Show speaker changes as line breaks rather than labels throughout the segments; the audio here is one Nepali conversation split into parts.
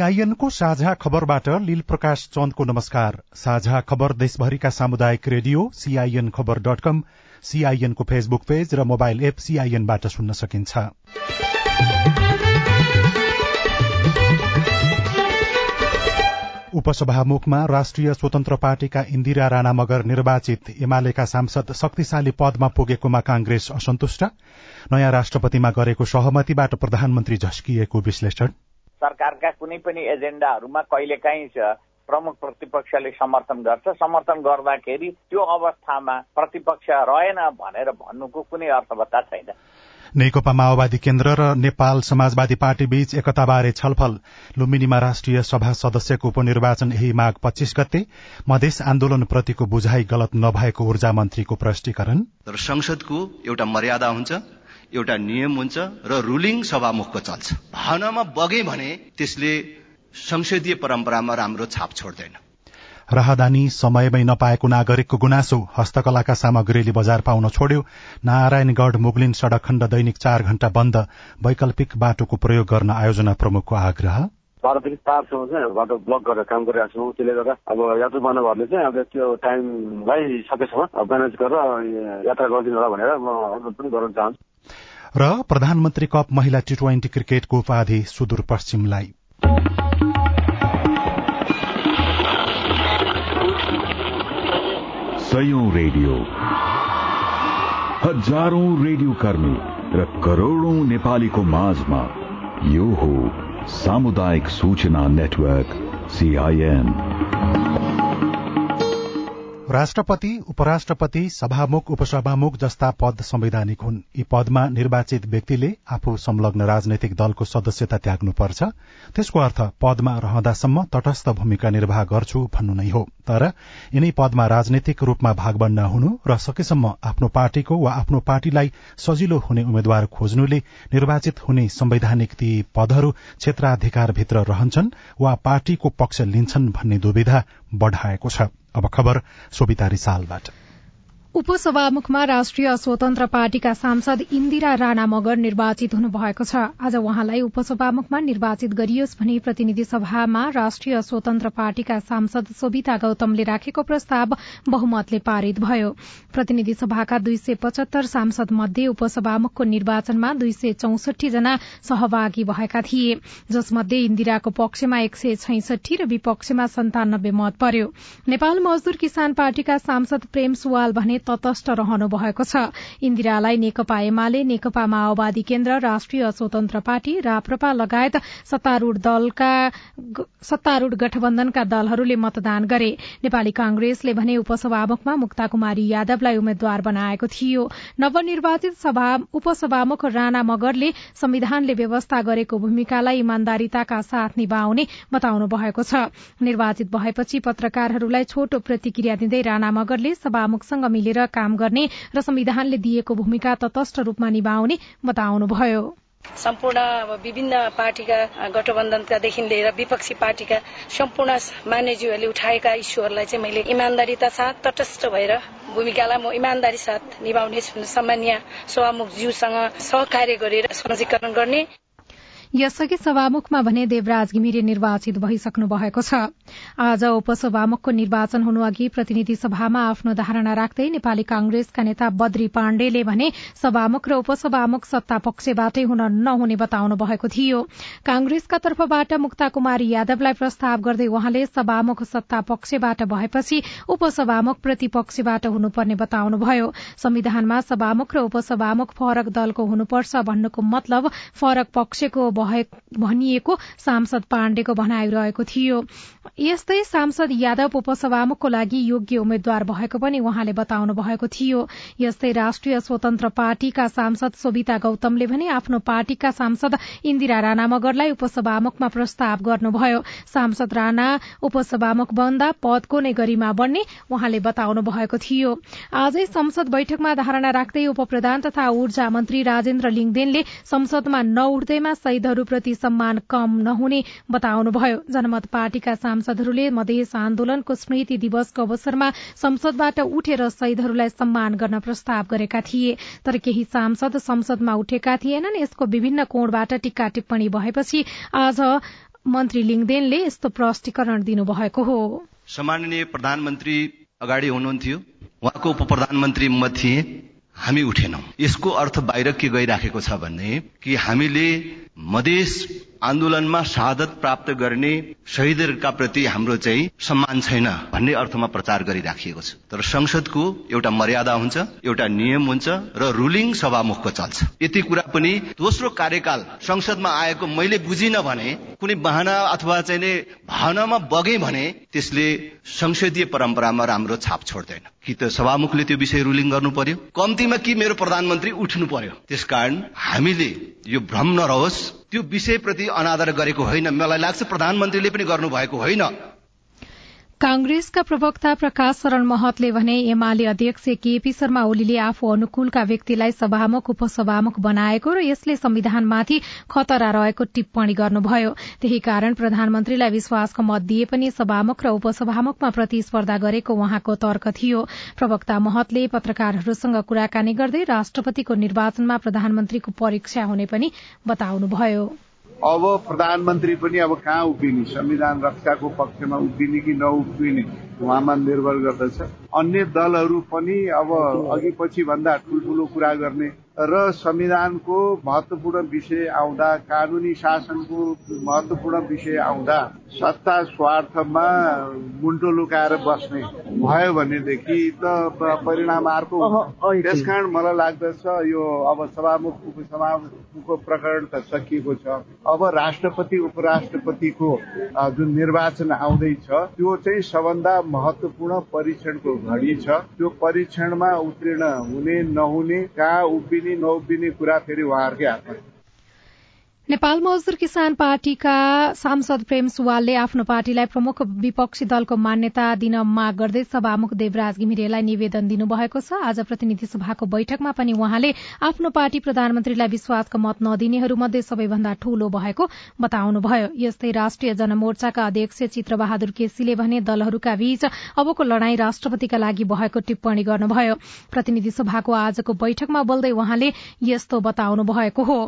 सीआईएनको साझा खबरबाट लील प्रकाश चन्दको नमस्कार। साझा खबर देशभरिका सामुदायिक radio CIN Khabar dot com सीआईएनको फेसबुक पेज र मोबाइल एप सीआईएनबाट सुन्न सकिन्छ। उपसभामुखमा राष्ट्रिय स्वतन्त्र पार्टीका इन्दिरा राणा मगर निर्वाचित एमालेका सांसद शक्तिशाली पदमा पुगेकोमा कांग्रेस असन्तुष्ट। नयाँ राष्ट्रपतिमा गरेको सहमतिबाट प्रधानमन्त्री झस्किएको विश्लेषण।
सरकारका कुनै पनि एजेन्डाहरूमा कहिलेकाहीँ प्रमुख प्रतिपक्षले समर्थन गर्छ। समर्थन गर्दाखेरि त्यो अवस्थामा प्रतिपक्ष रहेन भनेर भन्नुको कुनै अर्थवत्ता छैन।
नेकपा माओवादी केन्द्र र नेपाल समाजवादी पार्टी बीच एकताबारे छलफल। लुम्बिनीमा राष्ट्रिय सभा सदस्यको उपनिर्वाचन यही माघ पच्चीस गते। मधेस आन्दोलन प्रतिको बुझाइ गलत नभएको ऊर्जा मन्त्रीको प्रष्टीकरण।
तर संसदको एउटा मर्यादा हुन्छ। एउटा नियम हुन्छ र रुलिङ सभामुखको चल्छ। भावनामा बगे भने त्यसले संसदीय परम्परामा राम्रो छाप छोड्दैन।
राहदानी समयमै नपाएको नागरिकको गुनासो हस्तकलाका सामग्रीले बजार पाउन छोड्यो। नारायणगढ़ मुगलिन सड़क खण्ड दैनिक चार घण्टा बन्द वैकल्पिक बाटोको प्रयोग गर्न आयोजना प्रमुखको आग्रह।
बाह्रदेखि चारसम्म चाहिँ बाटो ब्लक गरेर काम गरिरहेको छौँ। त्यसले गर्दा अब यात्रु मानवहरूले चाहिँ अब त्यो टाइमलाई सकेसम्म म्यानेज गरेर यात्रा गरिदिनु होला भनेर म अनुरोध पनि गर्न चाहन्छु।
र प्रधानमन्त्री कप महिला टी ट्वेन्टी क्रिकेटको उपाधि सुदूरपश्चिमलाई।
सयौं रेडियो। हजारौं रेडियो कर्मी र करोड़ौं नेपालीको माझमा यो हो सामुदायिक सूचना नेटवर्क सीआईएन
राष्ट्रपति उपराष्ट्रपति सभामुख उपसभामुख जस्ता पद संवैधानिक हुन्। यी पदमा निर्वाचित व्यक्तिले आफू संलग्न राजनैतिक दलको सदस्यता त्याग्नुपर्छ। त्यसको अर्थ पदमा रहँदासम्म तटस्थ भूमिका निर्वाह गर्छु भन्नु नै हो। तर यिनै पदमा राजनैतिक रूपमा भागबण्ड हुनु र सकेसम्म आफ्नो पार्टीको वा आफ्नो पार्टीलाई सजिलो हुने उम्मेद्वार खोज्नुले निर्वाचित हुने संवैधानिक ती पदहरू क्षेत्राधिकारभित्र रहन्छन् वा पार्टीको पक्ष लिन्छन् भन्ने दुविधा बढ़ाएको छ। अब खबर सोभिता रिसालबाट
उपसभामुखमा राष्ट्रिय स्वतन्त्र पार्टीका सांसद इन्दिरा राणा मगर निर्वाचित हुनुभएको छ। आज उहाँलाई उपसभामुखमा निर्वाचित गरियोस् भनी प्रतिनिधि सभामा राष्ट्रिय स्वतन्त्र पार्टीका सांसद सोभिता गौतमले राखेको प्रस्ताव बहुमतले पारित भयो। प्रतिनिधि सभाका दुई सय पचहत्तर सांसद मध्ये उपसभामुखको निर्वाचनमा दुई सय चौसठी जना सहभागी भएका थिए। जसमध्ये इन्दिराको पक्षमा एक सय छैसठी र विपक्षमा सन्तानब्बे मत पर्यो। नेपाल मजदूर किसान पार्टीका सांसद प्रेम सुवाल भने तटस्थ रहनु भएको छ। इन्दिरालाई नेकपा एमाले नेकपा माओवादी केन्द्र राष्ट्रिय स्वतन्त्र पार्टी राप्रपा लगायत सत्तारूढ़ गठबन्धनका दलहरूले मतदान गरे। नेपाली कांग्रेसले भने उपसभामुखमा मुक्ता कुमारी यादवलाई उम्मेद्वार बनाएको थियो। नवनिर्वाचित उपसभामुख राणा मगरले संविधानले व्यवस्था गरेको भूमिकालाई इमान्दारिताका साथ निभाउने बताउनु भएको छ। निर्वाचित भएपछि पत्रकारहरूलाई छोटो प्रतिक्रिया दिँदै राणा मगरले सभामुखसँग मिले मिलेर काम गर्ने र संविधानले दिएको भूमिका तटस्थ रूपमा निभाउने बताउनुभयो।
सम्पूर्ण विभिन्न पार्टीका गठबन्धनकादेखि लिएर विपक्षी पार्टीका सम्पूर्ण मान्यज्यूहरूले उठाएका इस्युहरूलाई चाहिँ मैले इमान्दारीता साथ तटस्थ भएर भूमिकालाई म इमान्दारी साथ निभाउने सामान्य सभामुखज्यूसँग सहकार्य गरेर सञ्जीकरण गर्ने।
यसअघि सभामुखमा भने देवराज घिमिरे निर्वाचित भइसक्नु भएको छ। आज उपसभामुखको निर्वाचन हुनु अघि प्रतिनिधि सभामा आफ्नो धारणा राख्दै नेपाली कांग्रेसका नेता बद्री पाण्डेले भने सभामुख र उपसभामुख सत्ता पक्षबाटै हुन नहुने बताउनु भएको थियो। कांग्रेसका तर्फबाट मुक्ता कुमारी यादवलाई प्रस्ताव गर्दै वहाँले सभामुख सत्ता पक्षबाट भएपछि उपसभामुख प्रतिपक्षबाट हुनुपर्ने बताउनुभयो। संविधानमा सभामुख र उपसभामुख फरक दलको हुनुपर्छ भन्नुको मतलब फरक पक्षको भनिएको सांसद पाण्डेको भनाइरहेको थियो। यस्तै सांसद यादव उपसभामुखको लागि योग्य उम्मेद्वार भएको पनि उहाँले बताउनु भएको थियो। यस्तै राष्ट्रिय स्वतन्त्र पार्टीका सांसद सोभिता गौतमले भने आफ्नो पार्टीका सांसद इन्दिरा राणा मगरलाई उपसभामुखमा प्रस्ताव गर्नुभयो। सांसद राणा उपसभामुख बन्दा पदको नै गरिमा बढ्ने उहाँले बताउनु भएको थियो। आजै संसद बैठकमा धारणा राख्दै उप प्रधान तथा ऊर्जा मन्त्री राजेन्द्र लिङदेनले संसदमा नउठ्दैमा शहीदहरूप्रति सम्मान कम नहुने बताउनुभयो। जनमत पार्टीका सांसद सांसदहरूले मधेस आन्दोलनको स्मृति दिवसको अवसरमा संसदबाट उठेर शहीदहरूलाई सम्मान गर्न प्रस्ताव गरेका थिए। तर केही सांसद संसदमा उठेका थिएनन्। यसको विभिन्न कोणबाट टिक्का टिप्पणी भएपछि आज मन्त्री लिङदेनले यस्तो प्रष्टीकरण दिनुभएको हो।
सम्माननीय प्रधानमन्त्री अगाडि हुनुहुन्थ्यो। उहाँको उप प्रधानमन्त्री म थिएँ। हामी उठेनौं। यसको अर्थ बाहिर के गइराखेको छ भने कि हामीले मधेस आन्दोलनमा शहादत प्राप्त गर्ने शहीदहरूका प्रति हाम्रो चाहिँ सम्मान छैन भन्ने अर्थमा प्रचार गरिराखिएको छ। तर संसदको एउटा मर्यादा हुन्छ एउटा नियम हुन्छ र रुलिङ सभामुखको चल्छ। यति कुरा पनि दोस्रो कार्यकाल संसदमा आएको मैले बुझिन भने कुनै बहाना अथवा चाहिँ भावनामा बगे भने त्यसले संसदीय परम्परामा राम्रो छाप छोड्दैन। कि त सभामुखले त्यो विषय रुलिङ गर्नु पर्यो? कम्तीमा कि मेरो प्रधानमन्त्री उठ्नु पर्यो? त्यसकारण हामीले यो भ्रम नरहोस्। त्यो विषयप्रति अनादर गरेको होइन। मलाई लाग्छ प्रधानमन्त्रीले पनि गर्नुभएको होइन।
कांग्रेसका प्रवक्ता प्रकाश शरण महतले भने एमाले अध्यक्ष केपी शर्मा ओलीले आफू अनुकूलका व्यक्तिलाई सभामुख उपसभामुख बनाएको र यसले संविधानमाथि खतरा रहेको टिप्पणी गर्नुभयो। त्यही कारण प्रधानमन्त्रीलाई विश्वासको मत दिए पनि सभामुख र उपसभामुखमा प्रतिस्पर्धा गरेको उहाँको तर्क थियो। प्रवक्ता महतले पत्रकारहरूसँग कुराकानी गर्दै राष्ट्रपतिको निर्वाचनमा प्रधानमन्त्रीको परीक्षा हुने पनि बताउनुभयो।
अब प्रधानमन्त्री पनि अब कहाँ उभिने? संविधान रक्षाको पक्षमा उभिने कि नउभिने? उहाँमा निर्भर गर्दछ। अन्य दलहरू पनि अब अघि पछि भन्दा ठुल्ठुलो कुरा गर्ने र संविधानको महत्वपूर्ण विषय आउँदा कानूनी शासनको महत्वपूर्ण विषय आउँदा सत्ता स्वार्थमा मुन्टो लुकाएर बस्ने भयो भनेदेखि त परिणाम अर्को त्यसकारण मलाई लाग्दछ यो अब सभामुख उपसभामुखको प्रकरण त सकिएको छ। अब राष्ट्रपति उपराष्ट्रपतिको जुन निर्वाचन आउँदैछ त्यो चाहिँ सबभन्दा महत्वपूर्ण परीक्षणको घडी छ त्यो परीक्षणमा उत्तीर्ण हुने नहुने कहाँ उभिने उभिने नउभिने कुरा फेरि उहाँहरूकै हातमा
नेपाल मजदूर किसान पार्टीका सांसद प्रेम सुवालले आफ्नो पार्टीलाई प्रमुख विपक्षी दलको मान्यता दिन माग गर्दै सभामुख देवराज घिमिरेलाई निवेदन दिनुभएको छ। आज प्रतिनिधि सभाको बैठकमा पनि उहाँले आफ्नो पार्टी प्रधानमन्त्रीलाई विश्वासको मत नदिनेहरूमध्ये सबैभन्दा ठूलो भएको बताउनुभयो। यस्तै राष्ट्रिय जनमोर्चाका अध्यक्ष चित्रबहादुर केसीले भने दलहरूका बीच अबको लड़ाई राष्ट्रपतिका लागि भएको टिप्पणी गर्नुभयो। प्रतिनिधि सभाको आजको बैठकमा बोल्दै उहाँले यस्तो बताउनु भएको हो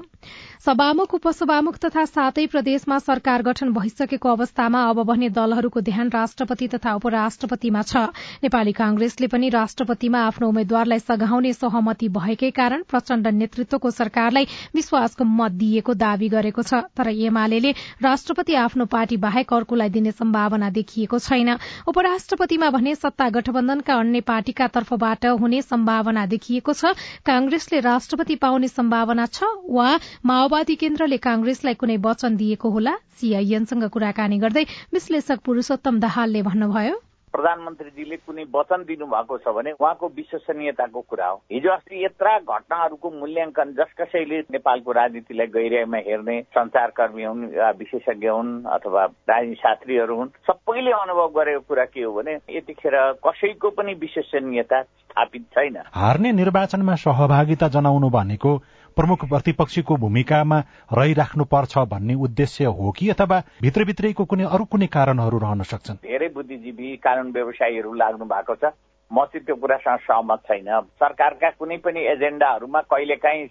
सभामुख तथा सातै प्रदेशमा सरकार गठन भइसकेको अवस्थामा अब भने दलहरूको ध्यान राष्ट्रपति तथा उपराष्ट्रपतिमा छ। नेपाली कांग्रेसले पनि राष्ट्रपतिमा आफ्नो उम्मेद्वारलाई सघाउने सहमति भएकै कारण प्रचण्ड नेतृत्वको सरकारलाई विश्वासको मत दिएको दावी गरेको छ। तर एमाले राष्ट्रपति आफ्नो पार्टी बाहेक अर्कोलाई दिने सम्भावना देखिएको छैन। उपराष्ट्रपतिमा भने सत्ता गठबन्धनका अन्य पार्टीका तर्फबाट हुने सम्भावना देखिएको छ। कांग्रेसले राष्ट्रपति पाउने सम्भावना छ वा माओवादी केन्द्रले कांग्रेसलाई कुनै वचन दिएको होला? सीआईएनसँग कुराकानी गर्दै विश्लेषक पुरूषोत्तम दाहालले भन्नुभयो।
प्रधानमन्त्रीजीले कुनै वचन दिनुभएको छ भने उहाँको विश्वसनीयताको कुरा हो। हिजो अस्ति यत्र घटनाहरूको मूल्याङ्कन जस कसैले नेपालको राजनीतिलाई गहिराइमा हेर्ने संचारकर्मी हुन् या विशेषज्ञ हुन् अथवा राजनीति शास्त्रीहरू हुन् सबैले अनुभव गरेको कुरा के हो भने यतिखेर कसैको पनि विश्वसनीयता स्थापित छैन।
हार्ने निर्वाचनमा सहभागिता जनाउनु भनेको प्रमुख प्रतिपक्षीको भूमिकामा रहिराख्नुपर्छ भन्ने उद्देश्य हो कि अथवा भित्रभित्रैको कुनै अरू कुनै कारणहरू रहन सक्छन्?
धेरै बुद्धिजीवी कानून व्यवसायीहरू लाग्नु भएको छ। म चाहिँ त्यो कुरासँग सहमत छैन। सरकारका कुनै पनि एजेन्डाहरूमा कहिलेकाहीँ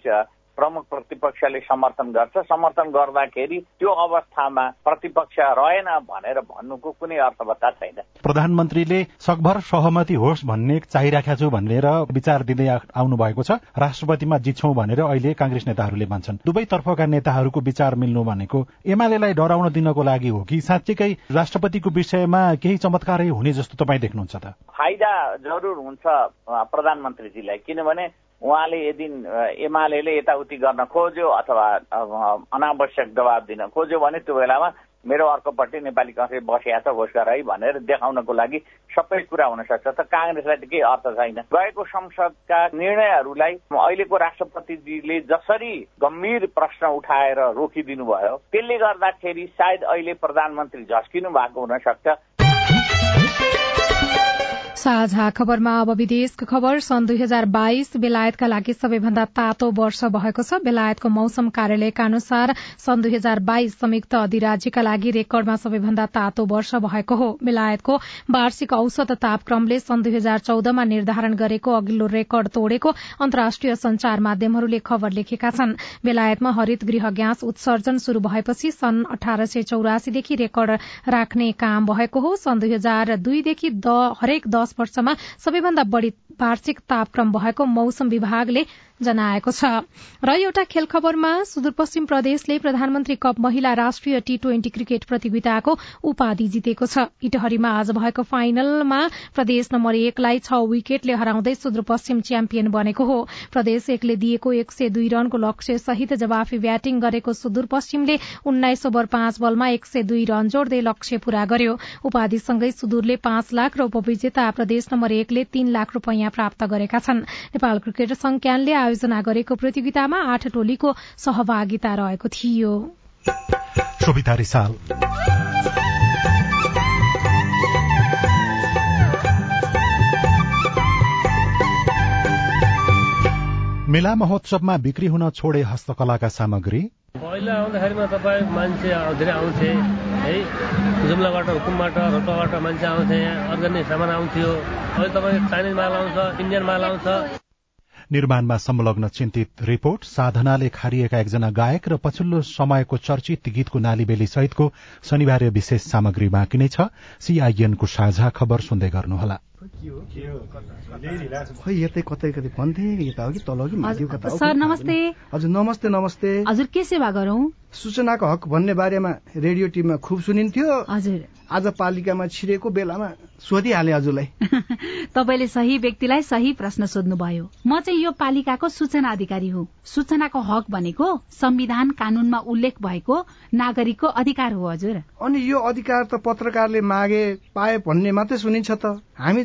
प्रमुख प्रतिपक्षले समर्थन गर्छ। समर्थन गर्दाखेरि त्यो अवस्थामा प्रतिपक्ष रहेन भनेर भन्नुको कुनै अर्थवत्ता छैन।
प्रधानमन्त्रीले सकभर सहमति होस् भन्ने चाहिराखेका छु भनेर विचार दिँदै आउनु भएको छ। राष्ट्रपतिमा जित्छौ भनेर अहिले काङ्ग्रेस नेताहरूले भन्छन् दुवै तर्फका नेताहरूको विचार मिल्नु भनेको एमालेलाई डराउन दिनको लागि हो कि साँच्चीकै राष्ट्रपतिको विषयमा केही चमत्कारै हुने जस्तो तपाईँ देख्नुहुन्छ त?
फाइदा जरुर हुन्छ प्रधानमन्त्रीजीलाई। किनभने उहाँले यदि एमाले यताउति गर्न खोज्यो अथवा अनावश्यक दबाब दिन खोज्यो भने त्यो बेलामा मेरो अर्कोपट्टि नेपाली कङ्ग्रेस बसिया छ होस्कर है भनेर देखाउनको लागि सबै कुरा हुन सक्छ त काङ्ग्रेसलाई त केही अर्थ छैन। गएको संसदका निर्णयहरूलाई अहिलेको राष्ट्रपतिजीले जसरी गम्भीर प्रश्न उठाएर रोकिदिनु भयो त्यसले गर्दाखेरि सायद अहिले प्रधानमन्त्री झस्किनु भएको हुन सक्छ
साझा खबरमा अब विदेशको खबर। सन् दुई हजार बाइस बेलायतका लागि सबैभन्दा तातो वर्ष भएको छ। बेलायतको मौसम कार्यालयका अनुसार सन् दुई हजार बाइस संयुक्त अधिराज्यका लागि रेकर्डमा सबैभन्दा तातो वर्ष भएको हो। बेलायतको वार्षिक औसत तापक्रमले सन् दुई हजार चौधमा निर्धारण गरेको अघिल्लो रेकर्ड तोडेको अन्तर्राष्ट्रिय संचार माध्यमहरूले खबर लेखेका छन्। बेलायतमा हरित गृह ग्यास उत्सर्जन शुरू भएपछि सन् अठार सय चौरासीदेखि रेकर्ड राख्ने काम भएको हो। सन् दुई हजार दुईदेखि हरेक दश वर्षमा सबैभन्दा बढ़ी वार्षिक तापक्रम भएको मौसम विभागले जनाएको छ। र एउटा खेल खबरमा सुदूरपश्चिम प्रदेशले प्रधानमन्त्री कप महिला राष्ट्रिय टी ट्वेन्टी क्रिकेट प्रतियोगिताको उपाधि जितेको छ। इटहरीमा आज भएको फाइनलमा प्रदेश नम्बर एकलाई छ विकेटले हराउँदै सुदूरपश्चिम च्याम्पियन बनेको हो। प्रदेश एकले दिएको एक सय दुई रनको लक्ष्य सहित जवाफी ब्याटिङ गरेको सुदूरपश्चिमले उन्नाइस ओभर पाँच बलमा एक सय दुई रन जोड्दै लक्ष्य पूरा गर्यो। उपाधिसँगै सुदूरले पाँच लाख र उपविजेता प्रदेश नम्बर एकले तीन लाख रूपियाँ प्राप्त गरेका छन्। नेपाल क्रिकेट संज्ञानले आयोजना गरेको प्रतियोगितामा आठ टोलीको सहभागिता रहेको थियो।
मेला महोत्सवमा बिक्री हुन छोडे हस्तकलाका सामग्री
पहिला आउँदाखेरिमा तपाईँ मान्छे धेरै आउँथे है? जुम्लाबाट हुकुमबाट रोल्पाबाट मान्छे आउँथे अर्ग्यानिक सामान आउँथ्यो। अहिले तपाईँ चाइनिज माल आउँछ इन्डियन माल आउँछ।
निर्माणमा संलग्न चिन्तित रिपोर्ट साधनाले खारिएका एकजना गायक र पछिल्लो समयको चर्चित गीतको नालीबेली सहितको शनिबार विशेष सामग्री बाँकी नै छ। सीआईएनको साझा खबर सुन्दै गर्नुहोला।
खै यतै कतै कतै भन्थे यता हो कि तल कि माथि कता
सर नमस्ते।
हजुर नमस्ते नमस्ते।
हजुर के सेवा गरौँ?
सूचनाको हक भन्ने बारेमा रेडियो टिममा खुब सुनिन्थ्यो।
हजुर।
आज पालिकामा छिरेको बेलामा सोधिहाले हजुरलाई।
तपाईँले सही व्यक्तिलाई सही प्रश्न सोध्नुभयो। म चाहिँ यो पालिकाको सूचना अधिकारी हुँ। सूचनाको हक भनेको संविधान कानूनमा उल्लेख भएको नागरिकको अधिकार हो हजुर।
अनि यो अधिकार त पत्रकारले मागे पाए भन्ने मात्रै सुनिन्छ त। हामी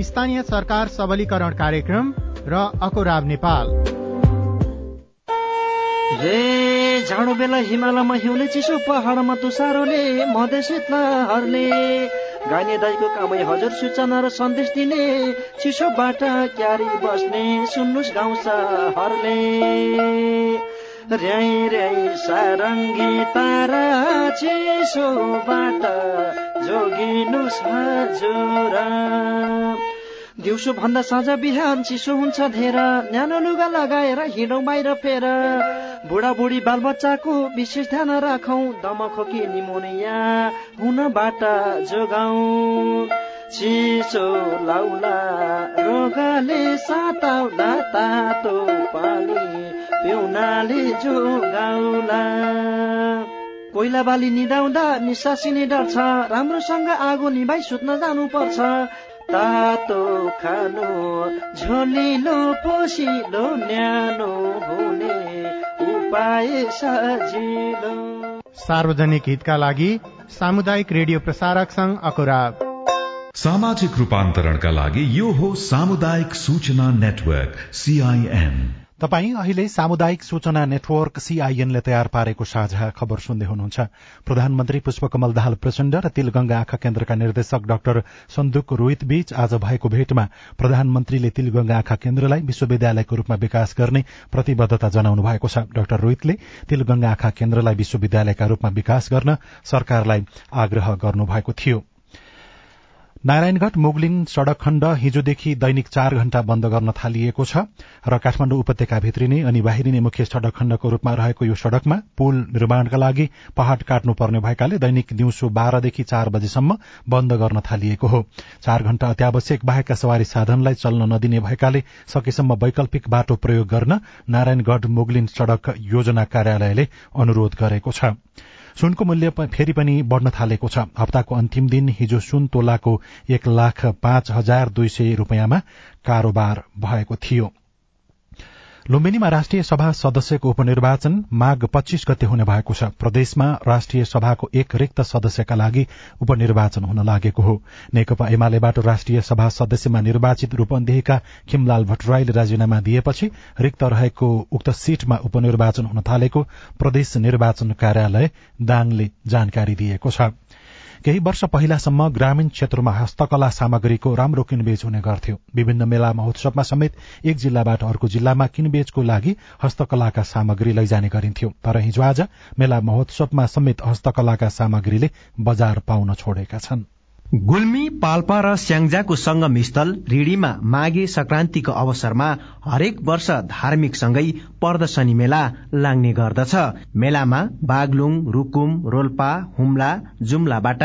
स्थानीय सरकार सबलीकरण कार्यक्रम र अकोराब नेपाल।
बेला हिमालयमा हिउँले चिसो पहाडमा तुसारोले मधेस शीतलहरले गाइने दाईको कामै हजुर सूचना र सन्देश दिने चिसोबाट क्यारी बस्ने सुन्नुहोस् गाउँछ हरले र्याई र्याई सारङ्गी तारा चिसोबाट हजुर दिउँसो भन्दा साँझ बिहान चिसो हुन्छ धेर। न्यानो लुगा लगाएर हिँडौँ बाहिर फेर। बुढाबुढी बालबच्चाको विशेष ध्यान राखौँ। दमखोकी निमोनिया हुनबाट जोगाउँ। चिसो लाउला रोगले साताउला तातो पानी पिउनाले जोगाउला। कोइला बाली निदाउँदा निसासिने डर छ राम्रोसँग आगो निभाइ सुत्न जानुपर्छ। तातो खानु झोलिलो पोसिलो न्यानो हुने उपाय सजिलो।
सार्वजनिक हितका लागि सामुदायिक रेडियो प्रसारक संघ अकुराब।
सामाजिक रूपान्तरणका लागि यो हो सामुदायिक सूचना नेटवर्क सीआईएन
तपाई अहिले सामुदायिक सूचना नेटवर्क सीआईएनले तयार पारेको साझा खबर सुन्दै हुनुहुन्छ। प्रधानमन्त्री पुष्पकमल दाहाल प्रचण्ड र तिलगंगा आँखा केन्द्रका निर्देशक डाक्टर सन्दुक रोहित बीच आज भएको भेटमा प्रधानमन्त्रीले तिलगंगा आँखा केन्द्रलाई विश्वविद्यालयको रूपमा विकास गर्ने प्रतिबद्धता जनाउनु भएको छ। डाक्टर रोहितले तिलगंगा आँखा केन्द्रलाई विश्वविद्यालयका रूपमा विकास गर्न सरकारलाई आग्रह गर्नुभएको थियो। नारायणगढ़ मुगलिङ सड़क खण्ड हिजोदेखि दैनिक चार घण्टा बन्द गर्न थालिएको छ र काठमाण्डु उपत्यका भित्रिने अनि बाहिरिने मुख्य सड़क खण्डको रूपमा रहेको यो सड़कमा पुल निर्माणका लागि पहाड़ काट्नुपर्ने भएकाले दैनिक दिउँसो बाह्रदेखि चार बजेसम्म बन्द गर्न थालिएको हो। चार घण्टा अत्यावश्यक बाहेकका सवारी साधनलाई चल्न नदिने भएकाले सकेसम्म वैकल्पिक बाटो प्रयोग गर्न नारायणगढ़ मुगलिन सड़क योजना कार्यालयले अनुरोध गरेको छ। सुनको मूल्य फेरि पनि बढ़न थालेको छ। हप्ताको अन्तिम दिन हिजो सुन तोलाको एक लाख पाँच हजार दुई सय रूपियाँमा कारोबार भएको थियो। लुम्बिनीमा राष्ट्रिय सभा सदस्यको उपनिर्वाचन माघ पच्चीस गते हुने भएको छ। प्रदेशमा राष्ट्रिय सभाको एक रिक्त सदस्यका लागि उपनिर्वाचन हुन लागेको हो। नेकपा एमालेबाट राष्ट्रिय सभा सदस्यमा निर्वाचित रूपन्देहीका खिमलाल भट्टराईले राजीनामा दिएपछि रिक्त रहेको उक्त सीटमा उपनिर्वाचन हुन थालेको प्रदेश निर्वाचन कार्यालय दाङले जानकारी दिएको छ। केही वर्ष पहिलासम्म ग्रामीण क्षेत्रमा हस्तकला सामग्रीको राम्रो किनबेच हुने गर्थ्यो। विभिन्न मेला महोत्सवमा समेत एक जिल्लाबाट अर्को जिल्लामा किनबेचको लागि हस्तकलाका सामग्री लैजाने गरिन्थ्यो। तर हिजो आज मेला महोत्सवमा समेत हस्तकलाका सामग्रीले बजार पाउन छोडेका छन्।
गुल्मी पाल्पा र स्याङ्जाको संगम स्थल रिडीमा माघे संक्रान्तिको अवसरमा हरेक वर्ष धार्मिक सँगै प्रदर्शनी मेला लाग्ने गर्दछ। मेलामा बागलुङ रुकुम रोल्पा हुम्ला जुम्लाबाट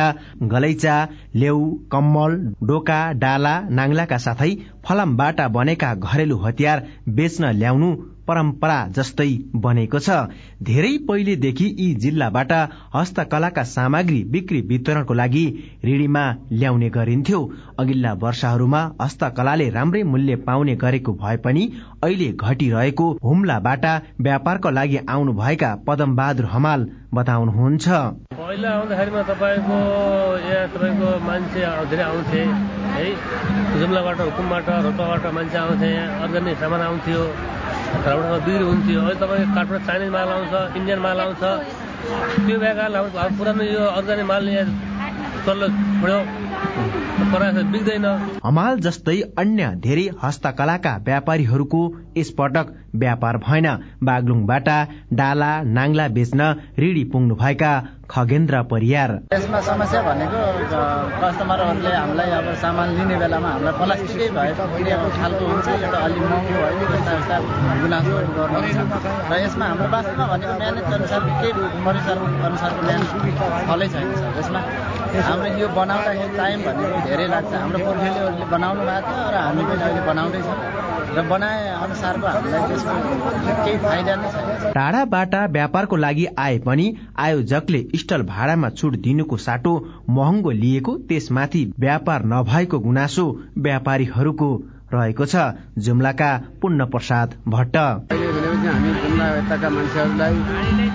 गलैचा लेउ कम्मल डोका डाला नाङ्लाका साथै फलामबाट बनेका घरेलु हतियार बेच्न ल्याउनु परम्परा जस्तै बनेको छ। धेरै पहिलेदेखि यी जिल्लाबाट हस्तकलाका सामग्री बिक्री वितरणको लागि ऋणीमा ल्याउने गरिन्थ्यो। अघिल्ला वर्षहरूमा हस्तकलाले राम्रै मूल्य पाउने गरेको भए पनि अहिले घटिरहेको हुम्लाबाट व्यापारको लागि आउनुभएका पदम बहादुर हमाल बताउनुहुन्छ।
पहिला आउँदाखेरिमा तपाईँको यहाँ मान्छे धेरै आउँथे है। जुम्लाबाट हुकुमबाट रोटोबाट मान्छे आउँथे यहाँ अर्ग्यानिक सामान आउँथ्यो। घरबाट बिक्री हुन्थ्यो। अहिले तपाईँको काठमा चाइनिज माल आउँछ इन्डियन माल आउँछ। त्यो भएकाले पुरानो यो अर्ग्यानिक माल चल्न छोड्यो।
हमाल जस्तै अन्य धेरै हस्तकलाका व्यापारीहरूको यसपटक व्यापार भएन। बागलुङबाट डाला नाङ्ला बेच्न ऋणी पुग्नु भएका खगेन्द्र परियार।
यसमा समस्या भनेको कस्टमरहरूले हामीलाई अब सामान लिने बेलामा हामीलाई प्लास्टिकै क्रियाको खालको हुन्छ त अलिक महँगो भयो यस्ता यस्ता गुनासोहरू गर्नुहुन्छ। र यसमा हाम्रो वास्तवमा भनेको म्यानेज अनुसार केही परिसर अनुसारको म्यानेज फलै छैन सर। यसमा हाम्रो यो बनाउँदाखेरि टाइम भनेको धेरै लाग्छ। हाम्रो पुर्खेलीहरूले बनाउनु भएको थियो र हामी पनि अहिले बनाउँदैछौँ। र बनाए अनुसारको हामीलाई त्यसको केही फाइदा नै छैन।
टाढाबाट व्यापारको लागि आए पनि आयोजकले स्टल भाडामा छुट दिनुको साटो महँगो लिएको त्यसमाथि व्यापार नभएको गुनासो व्यापारीहरूको रहेको छ। जुम्लाका पुण्य प्रसाद भट्ट
हामी जुम्ला यताका मान्छेहरूलाई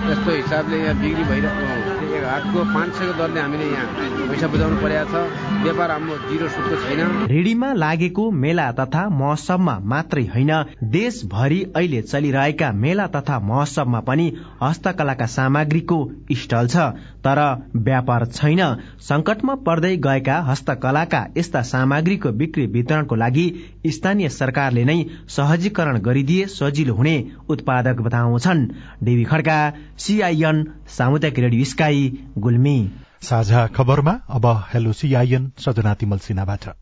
यस्तो हिसाबले यहाँ बिक्री भइरहेको हाटको पाँच सयको दरले हामीले यहाँ पैसा बुझाउनु परेको छ। व्यापार हाम्रो जिरो सुटको छैन।
रेडीमा लागेको मेला तथा महोत्सवमा मात्रै होइन देशभरि अहिले चलिरहेका मेला तथा महोत्सवमा पनि हस्तकलाका सामग्रीको स्टल छ। तर व्यापार छैन। संकटमा पर्दै गएका हस्तकलाका यस्ता सामग्रीको बिक्री वितरणको लागि स्थानीय सरकारले नै सहजीकरण गरिदिए सजिलो हुने उत्पादक बताउँछन्। डेबी खड्का सीआईएन सामुदायिक रेडियो स्काई गुल्मी।
साझा खबरमा अब हेलो सीआईएन सजना तिमल सिन्हाबाट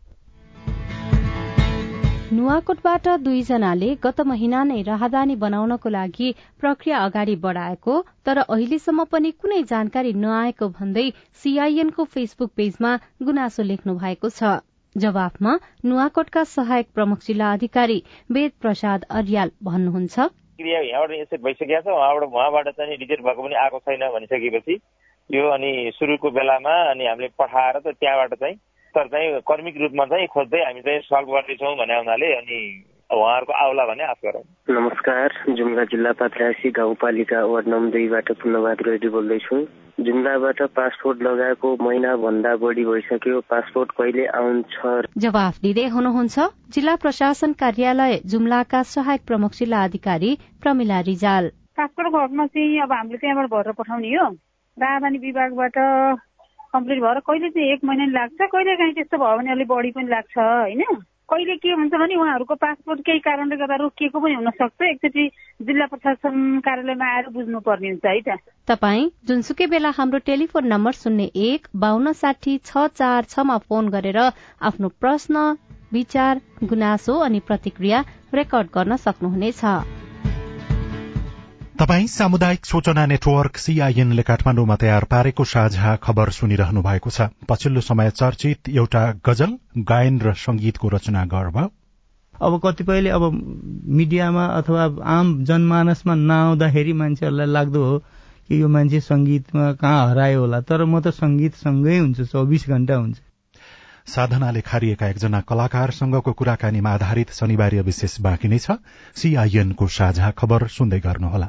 नुवाकोटबाट दुईजनाले गत महिना नै राहदानी बनाउनको लागि प्रक्रिया अगाडि बढ़ाएको तर अहिलेसम्म पनि कुनै जानकारी नआएको भन्दै सीआईएनको फेसबुक पेजमा गुनासो लेख्नु भएको छ। जवाफमा नुवाकोटका सहायक प्रमुख जिल्ला अधिकारी वेद प्रसाद अर्याल भन्नुहुन्छ।
क्रिया यहाँबाट यसरी भइसकेको छ उहाँबाट उहाँबाट चाहिँ रिजेक्ट पनि आएको छैन भनिसकेपछि। यो अनि सुरुको बेलामा अनि हामीले पठाएर त त्यहाँबाट चाहिँ तर चाहिँ कर्मिक रूपमा चाहिँ खोज्दै हामी चाहिँ सल्भ गर्दैछौँ भने हुनाले अनि उहाँहरूको आउला भन्ने आश गरौँ।
नमस्कार जुम्ला जिल्ला पात्रासी गाउँपालिका वार्ड नम्बर दुईबाट पूर्णबहादुर रेड्डी बोल्दैछु। जुम्लाबाट पासपोर्ट लगाएको महिना भन्दा बढी भइसक्यो। पासपोर्ट कहिले आउँछ?
जवाफ दिँदै हुनुहुन्छ जिल्ला प्रशासन कार्यालय जुम्लाका सहायक प्रमुख जिल्ला अधिकारी प्रमिला रिजाल।
पासपोर्ट घरमा चाहिँ अब हामीले त्यहाँबाट भरेर पठाउने हो। राजधानी विभागबाट कम्प्लिट भएर कहिले चाहिँ एक महिना लाग्छ? कहिले काहीँ त्यस्तो भयो भने अलिक बढी पनि लाग्छ होइन? कहिले के हुन्छ भने उहाँहरूको पासपोर्ट केही कारणले गर्दा रोकिएको पनि हुन सक्छ एकचोटि जिल्ला प्रशासन कार्यालयमा आएर बुझ्नुपर्ने हुन्छ है त?
तपाई जुनसुकै बेला हाम्रो टेलिफोन नम्बर शून्य एक बान्न साठी छ चार छमा फोन गरेर आफ्नो प्रश्न विचार गुनासो अनि प्रतिक्रिया रेकर्ड गर्न सक्नुहुनेछ।
तपाई सामुदायिक सूचना नेटवर्क सीआईएनले काठमाडौँमा तयार पारेको साझा खबर सुनिरहनु भएको छ। पछिल्लो समय चर्चित एउटा गजल गायन र संगीतको रचना गर्भ।
अब कतिपयले अब मिडियामा अथवा आम जनमानसमा नआउँदाखेरि मान्छेहरूलाई लाग्दो हो कि यो मान्छे संगीतमा कहाँ हरायो होला। तर म त संगीतसँगै हुन्छु चौबिस घण्टा हुन्छ।
साधनाले खारिएका एकजना कलाकारसँगको कुराकानीमा आधारित शनिबार विशेष बाँकी नै छ। सीआईएनको साझा खबर सुन्दै गर्नुहोला।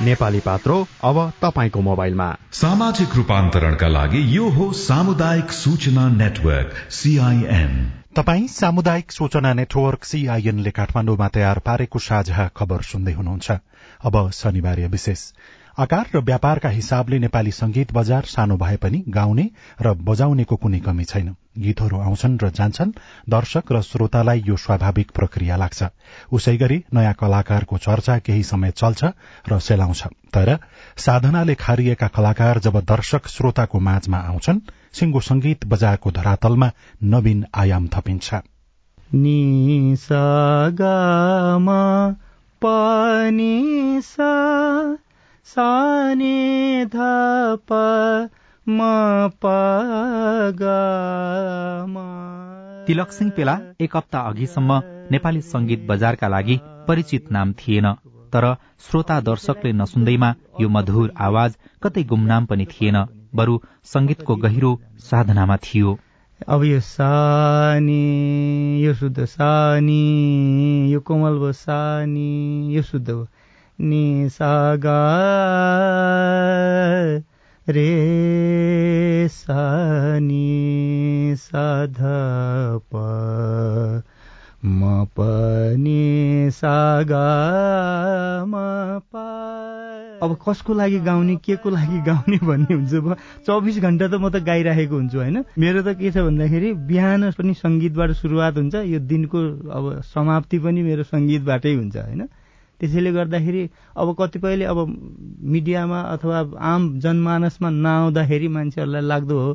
नेपाली पात्रो अब तपाईँको मोबाइलमा।
सामाजिक रूपान्तरणका लागि यो हो सामुदायिक सूचना नेटवर्क सीआईएन
तपाई सामुदायिक सूचना नेटवर्क सीआईएनले काठमाडौँमा तयार पारेको साझा खबर सुन्दै हुनुहुन्छ। अब शनिबार विशेष। आकार र व्यापारका हिसाबले नेपाली संगीत बजार सानो भए पनि गाउने र बजाउनेको कुनै कमी छैन। गीतहरू आउँछन् र जान्छन्। दर्शक र श्रोतालाई यो स्वाभाविक प्रक्रिया लाग्छ। उसै गरी नयाँ कलाकारको चर्चा केही समय चल्छ र सेलाउँछ। तर साधनाले खारिएका कलाकार जब दर्शक श्रोताको माझमा आउँछन् सिंगो संगीत बजारको धरातलमा नवीन आयाम थपिन्छ।
साने धप म
तिलक सिंह पेला एक हप्ता अघिसम्म नेपाली संगीत बजारका लागि परिचित नाम थिएन तर श्रोता दर्शकले नसुन्दैमा यो मधुर आवाज कतै गुमनाम पनि थिएन बरु संगीतको गहिरो साधनामा थियो।
अब यो सानी यो शुद्ध सानी यो कोमल भयो सानी यो शुद्ध भयो नि सा गा रे सा नि सा प म प नि सा म अब कसको लागि गाउने के को लागि गाउने भन्ने हुन्छ चौबिस घन्टा त म त गाइराखेको हुन्छु होइन? मेरो त के छ भन्दाखेरि बिहान पनि सङ्गीतबाट सुरुवात हुन्छ यो दिनको अब समाप्ति पनि मेरो सङ्गीतबाटै हुन्छ होइन? त्यसैले गर्दाखेरि अब कतिपयले अब मिडियामा अथवा आम जनमानसमा नआउँदाखेरि मान्छेहरूलाई लाग्दो हो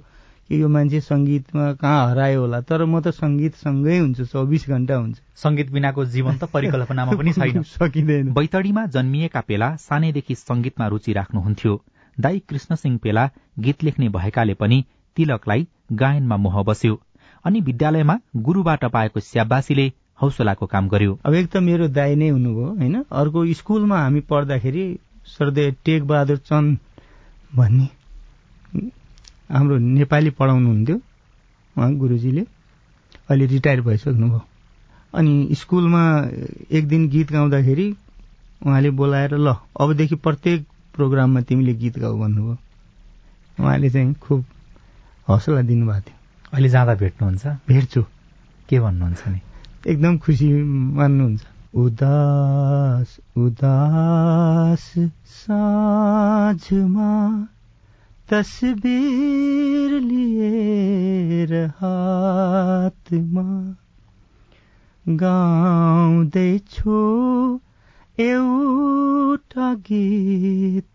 कि यो मान्छे संगीतमा कहाँ हरायो होला। तर म त संगीतसँगै हुन्छु चौबिस घण्टा हुन्छ।
संगीत बिनाको जीवन त परिकल्पनामा पनि छैन।
सकिँदैन।
बैतडीमा जन्मिएका पेला सानैदेखि संगीतमा रुचि राख्नुहुन्थ्यो। दाई कृष्ण सिंह पेला गीत लेख्ने भएकाले पनि तिलकलाई गायनमा मोह बस्यो। अनि विद्यालयमा गुरूबाट पाएको स्याबासीले हौसलाको काम गर्यो।
अब एक त मेरो दाई नै हुनुभयो होइन? अर्को स्कुलमा हामी पढ्दाखेरि सर्दे टेक बहादुर चन्द भन्ने। हाम्रो नेपाली पढाउनुहुन्थ्यो उहाँ गुरुजीले। अहिले रिटायर भइसक्नुभयो। अनि स्कुलमा एक दिन गीत गाउँदाखेरि उहाँले बोलाएर ल अबदेखि प्रत्येक प्रोग्राममा तिमीले गीत गाऊ भन्नुभयो। उहाँले चाहिँ खुब हौसला दिनुभएको थियो।
अहिले जाँदा भेट्नुहुन्छ?
भेट्छु।
के भन्नुहुन्छ नि?
एकदम खुसी मान्नुहुन्छ। उदास उदास साँझमा तस्बिर लिएर हातमा गाउँदैछु एउटा गीत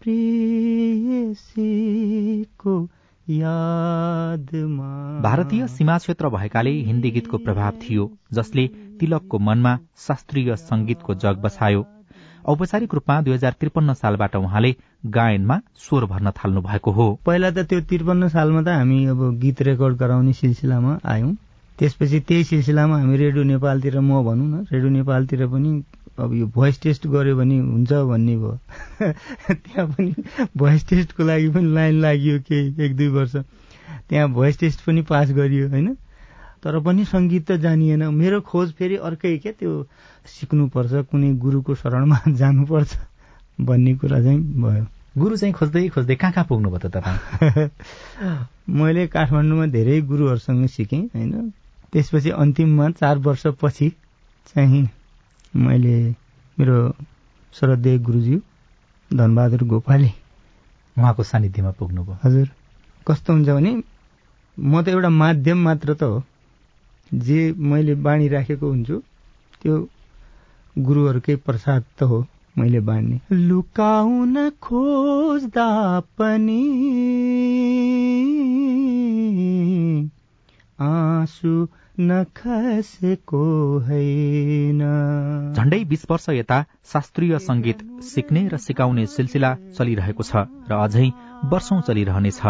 प्रियसीको
भारतीय सीमा क्षेत्र भएकाले हिन्दी गीतको प्रभाव थियो जसले तिलकको मनमा शास्त्रीय संगीतको जग बसायो। औपचारिक रूपमा दुई हजार त्रिपन्न सालबाट उहाँले गायनमा स्वर भर्न थाल्नु भएको हो।
पहिला त त्यो त्रिपन्न सालमा त हामी अब गीत रेकर्ड गराउने सिलसिलामा आयौं। त्यसपछि त्यही सिलसिलामा हामी रेडियो नेपालतिर म भनौँ न रेडियो नेपालतिर पनि अब यो भोइस टेस्ट गर्यो भने हुन्छ भन्ने भयो। त्यहाँ पनि भोइस टेस्टको लागि पनि लाइन लाग्यो केही एक दुई वर्ष। त्यहाँ भोइस टेस्ट पनि पास गरियो होइन? तर पनि सङ्गीत त जानिएन। मेरो खोज फेरि अर्कै क्या त्यो सिक्नुपर्छ कुनै गुरुको शरणमा जानुपर्छ भन्ने कुरा चाहिँ भयो।
गुरु चाहिँ खोज्दै खोज्दै कहाँ कहाँ पुग्नुभयो त तपाईँ?
मैले काठमाडौँमा धेरै गुरुहरूसँग सिकेँ होइन? त्यसपछि अन्तिममा चार वर्षपछि चाहिँ मैले मेरो श्रद्धेय गुरुज्यू धनबहादुर गोपाली
उहाँको सानिध्यमा पुग्नुभयो।
हजुर कस्तो हुन्छ भने म त एउटा माध्यम मात्र त हो। जे मैले बाणी राखेको हुन्छु त्यो गुरुहरूकै प्रसाद त हो मैले बाँड्ने। लुकाउन खोज्दा पनि आँसु नखसेको होइन।
झण्डै बीस वर्ष यता शास्त्रीय संगीत सिक्ने र सिकाउने सिलसिला चलिरहेको छ र अझै वर्षौं चलिरहनेछ।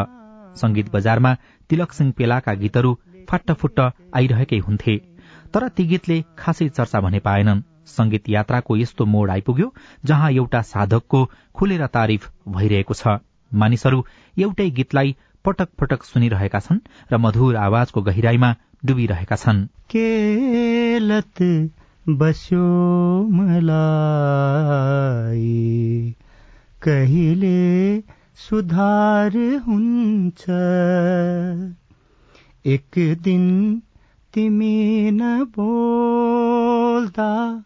संगीत बजारमा तिलक सिंह पेलाका गीतहरू फाट्टफुट्ट आइरहेकै हुन्थे तर ती गीतले खासै चर्चा भने पाएनन्। संगीत यात्राको यस्तो मोड आइपुग्यो जहाँ एउटा साधकको खुलेर तारिफ भइरहेको छ। मानिसहरू एउटै गीतलाई पटक पटक सुनिरहेका छन् र मधुर आवाजको गहिराईमा डुबिरहेका छन्।
केलत बस्यो मलाई। कहिले सुधार हुन्छ? एक दिन तिमी न बोल्दा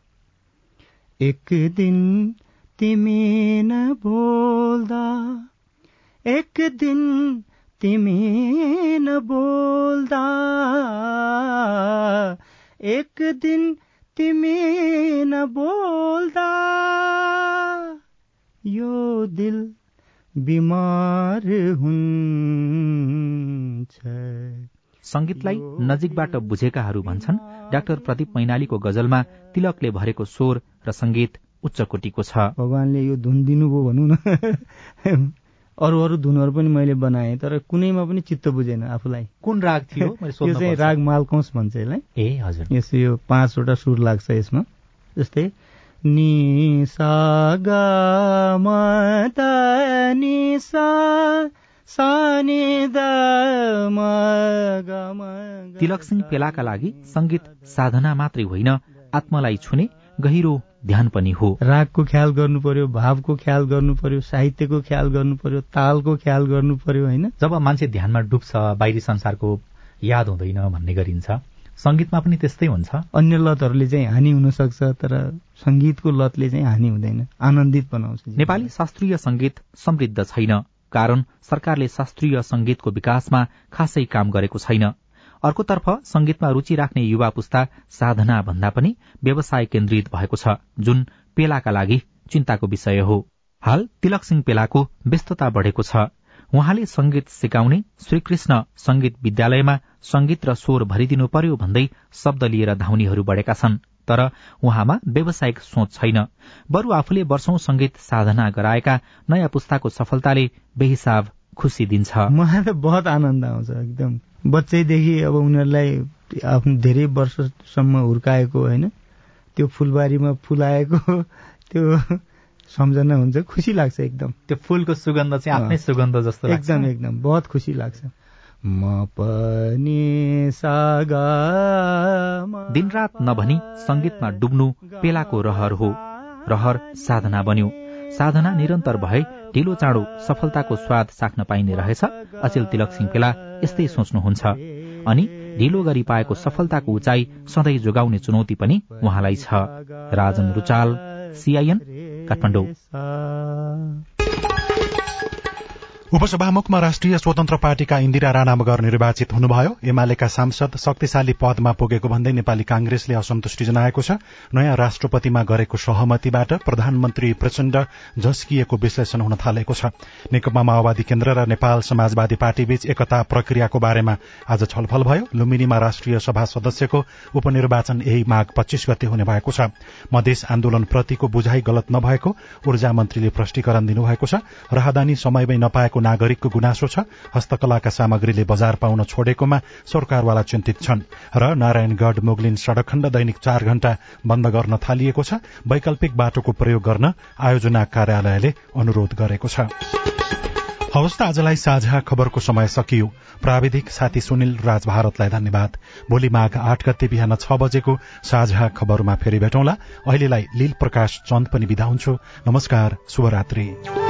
एक दिन तिमी न बोल्दा एक दिन तिमी न बोल्दा एक दिन तिमी न बोल्दा यो दिल बिमार हुन्छ।
संगीतलाई नजिकबाट बुझेकाहरू भन्छन् डाक्टर प्रदीप मैनालीको गजलमा तिलकले भरेको स्वर र संगीत उच्च कोटीको छ।
भगवानले यो धुन दिनुभयो भनौँ न। अरू अरू धुनहरू पनि मैले बनाएँ तर कुनैमा पनि चित्त बुझेन आफूलाई।
कुन राग थियो
यो चाहिँ राग मालकौस भन्छ यसलाई।
ए हजुर।
यस यो पाँचवटा सुर लाग्छ यसमा। जस्तै नि सा ग म त नि सा
तिलक सिंह पेलाका लागि संगीत साधना मात्रै होइन आत्मालाई छुने गहिरो ध्यान पनि हो।
रागको ख्याल गर्नु पर्यो भावको ख्याल गर्नु पर्यो साहित्यको ख्याल गर्नु पर्यो तालको ख्याल गर्नु पर्यो होइन?
जब मान्छे ध्यानमा डुब्छ बाहिरी संसारको याद हुँदैन भन्ने गरिन्छ। संगीतमा पनि त्यस्तै हुन्छ।
अन्य लतहरूले चाहिँ हानि हुन सक्छ तर संगीतको लतले चाहिँ हानि हुँदैन। आनन्दित बनाउँछ
नेपाली शास्त्रीय संगीत समृद्ध छैन कारण सरकारले शास्त्रीय संगीतको विकासमा खासै काम गरेको छैन। अर्कोतर्फ संगीतमा रूचि राख्ने युवा पुस्ता साधना भन्दा पनि व्यवसाय केन्द्रित भएको छ जुन पेलाका लागि चिन्ताको विषय हो। हाल तिलक सिंह पेलाको व्यस्तता बढ़ेको छ। उहाँले संगीत सिकाउने श्रीकृष्ण संगीत विद्यालयमा संगीत र स्वर भरिदिनु पर्यो भन्दै शब्द लिएर धाउनेहरू बढ़ेका छन् तर उहाँमा व्यावसायिक सोच छैन। बरू आफूले वर्षौं संगीत साधना गराएका नयाँ पुस्ताको सफलताले बेहिसाब खुसी दिन्छ।
मलाई त बहुत आनन्द आउँछ एकदम। बच्चैदेखि अब उनीहरूलाई आफ्नो धेरै वर्षसम्म हुर्काएको होइन त्यो फुलबारीमा फुलाएको त्यो सम्झना हुन्छ खुसी लाग्छ एकदम।
त्यो फुलको सुगन्ध चाहिँ आफ्नै सुगन्ध जस्तो
एकदम एकदम बहुत खुसी लाग्छ। म पनि सागा
दिनरात नभनी संगीतमा डुब्नु पेलाको रहर हो। रहर साधना बन्यो। साधना निरन्तर भए ढिलो चाँडो सफलताको स्वाद साख्न पाइने रहेछ। अचेल तिलक सिंह पेला यस्तै सोच्नुहुन्छ। अनि ढिलो गरी पाएको सफलताको उचाइ सधैँ जोगाउने चुनौती पनि उहाँलाई छ। राजन रुचाल सीआईएन काठमाडौँ।
उपसभामुखमा राष्ट्रिय स्वतन्त्र पार्टीका इन्दिरा राणा मगर निर्वाचित हुनुभयो। एमालेका सांसद शक्तिशाली पदमा पुगेको भन्दै नेपाली कांग्रेसले असन्तुष्टि जनाएको छ। नयाँ राष्ट्रपतिमा गरेको सहमतिबाट प्रधानमन्त्री प्रचण्ड झस्किएको विश्लेषण हुन थालेको छ। नेकपा माओवादी केन्द्र र नेपाल समाजवादी पार्टीबीच एकता प्रक्रियाको बारेमा आज छलफल भयो। लुम्बिनीमा राष्ट्रिय सभा सदस्यको उपनिर्वाचन यही माघ पच्चीस गते हुने भएको छ। मधेस आन्दोलनप्रतिको बुझाइ गलत नभएको ऊर्जा मन्त्रीले प्रष्टीकरण दिनुभएको छ। राहदानी समयमै नपाएको नागरिकको गुनासो छ। हस्तकलाका सामग्रीले बजार पाउन छोडेकोमा सरकारवाला चिन्तित छन् र नारायणगढ़ मुगलिन सड़क खण्ड दैनिक चार घण्टा बन्द गर्न थालिएको छ। वैकल्पिक बाटोको प्रयोग गर्न आयोजना कार्यालयले अनुरोध गरेको छ। हवस् त आजलाई साझा खबरको समय सकियो। प्राविधिक साथी सुनिल राज भारतलाई धन्यवाद। भोलि माघ आठ गते बिहान छ बजेको साझा खबरमा फेरि भेटौँला। अहिलेलाई लील प्रकाश चन्द पनि विदा हुन्छु। नमस्कार शुभरात्री।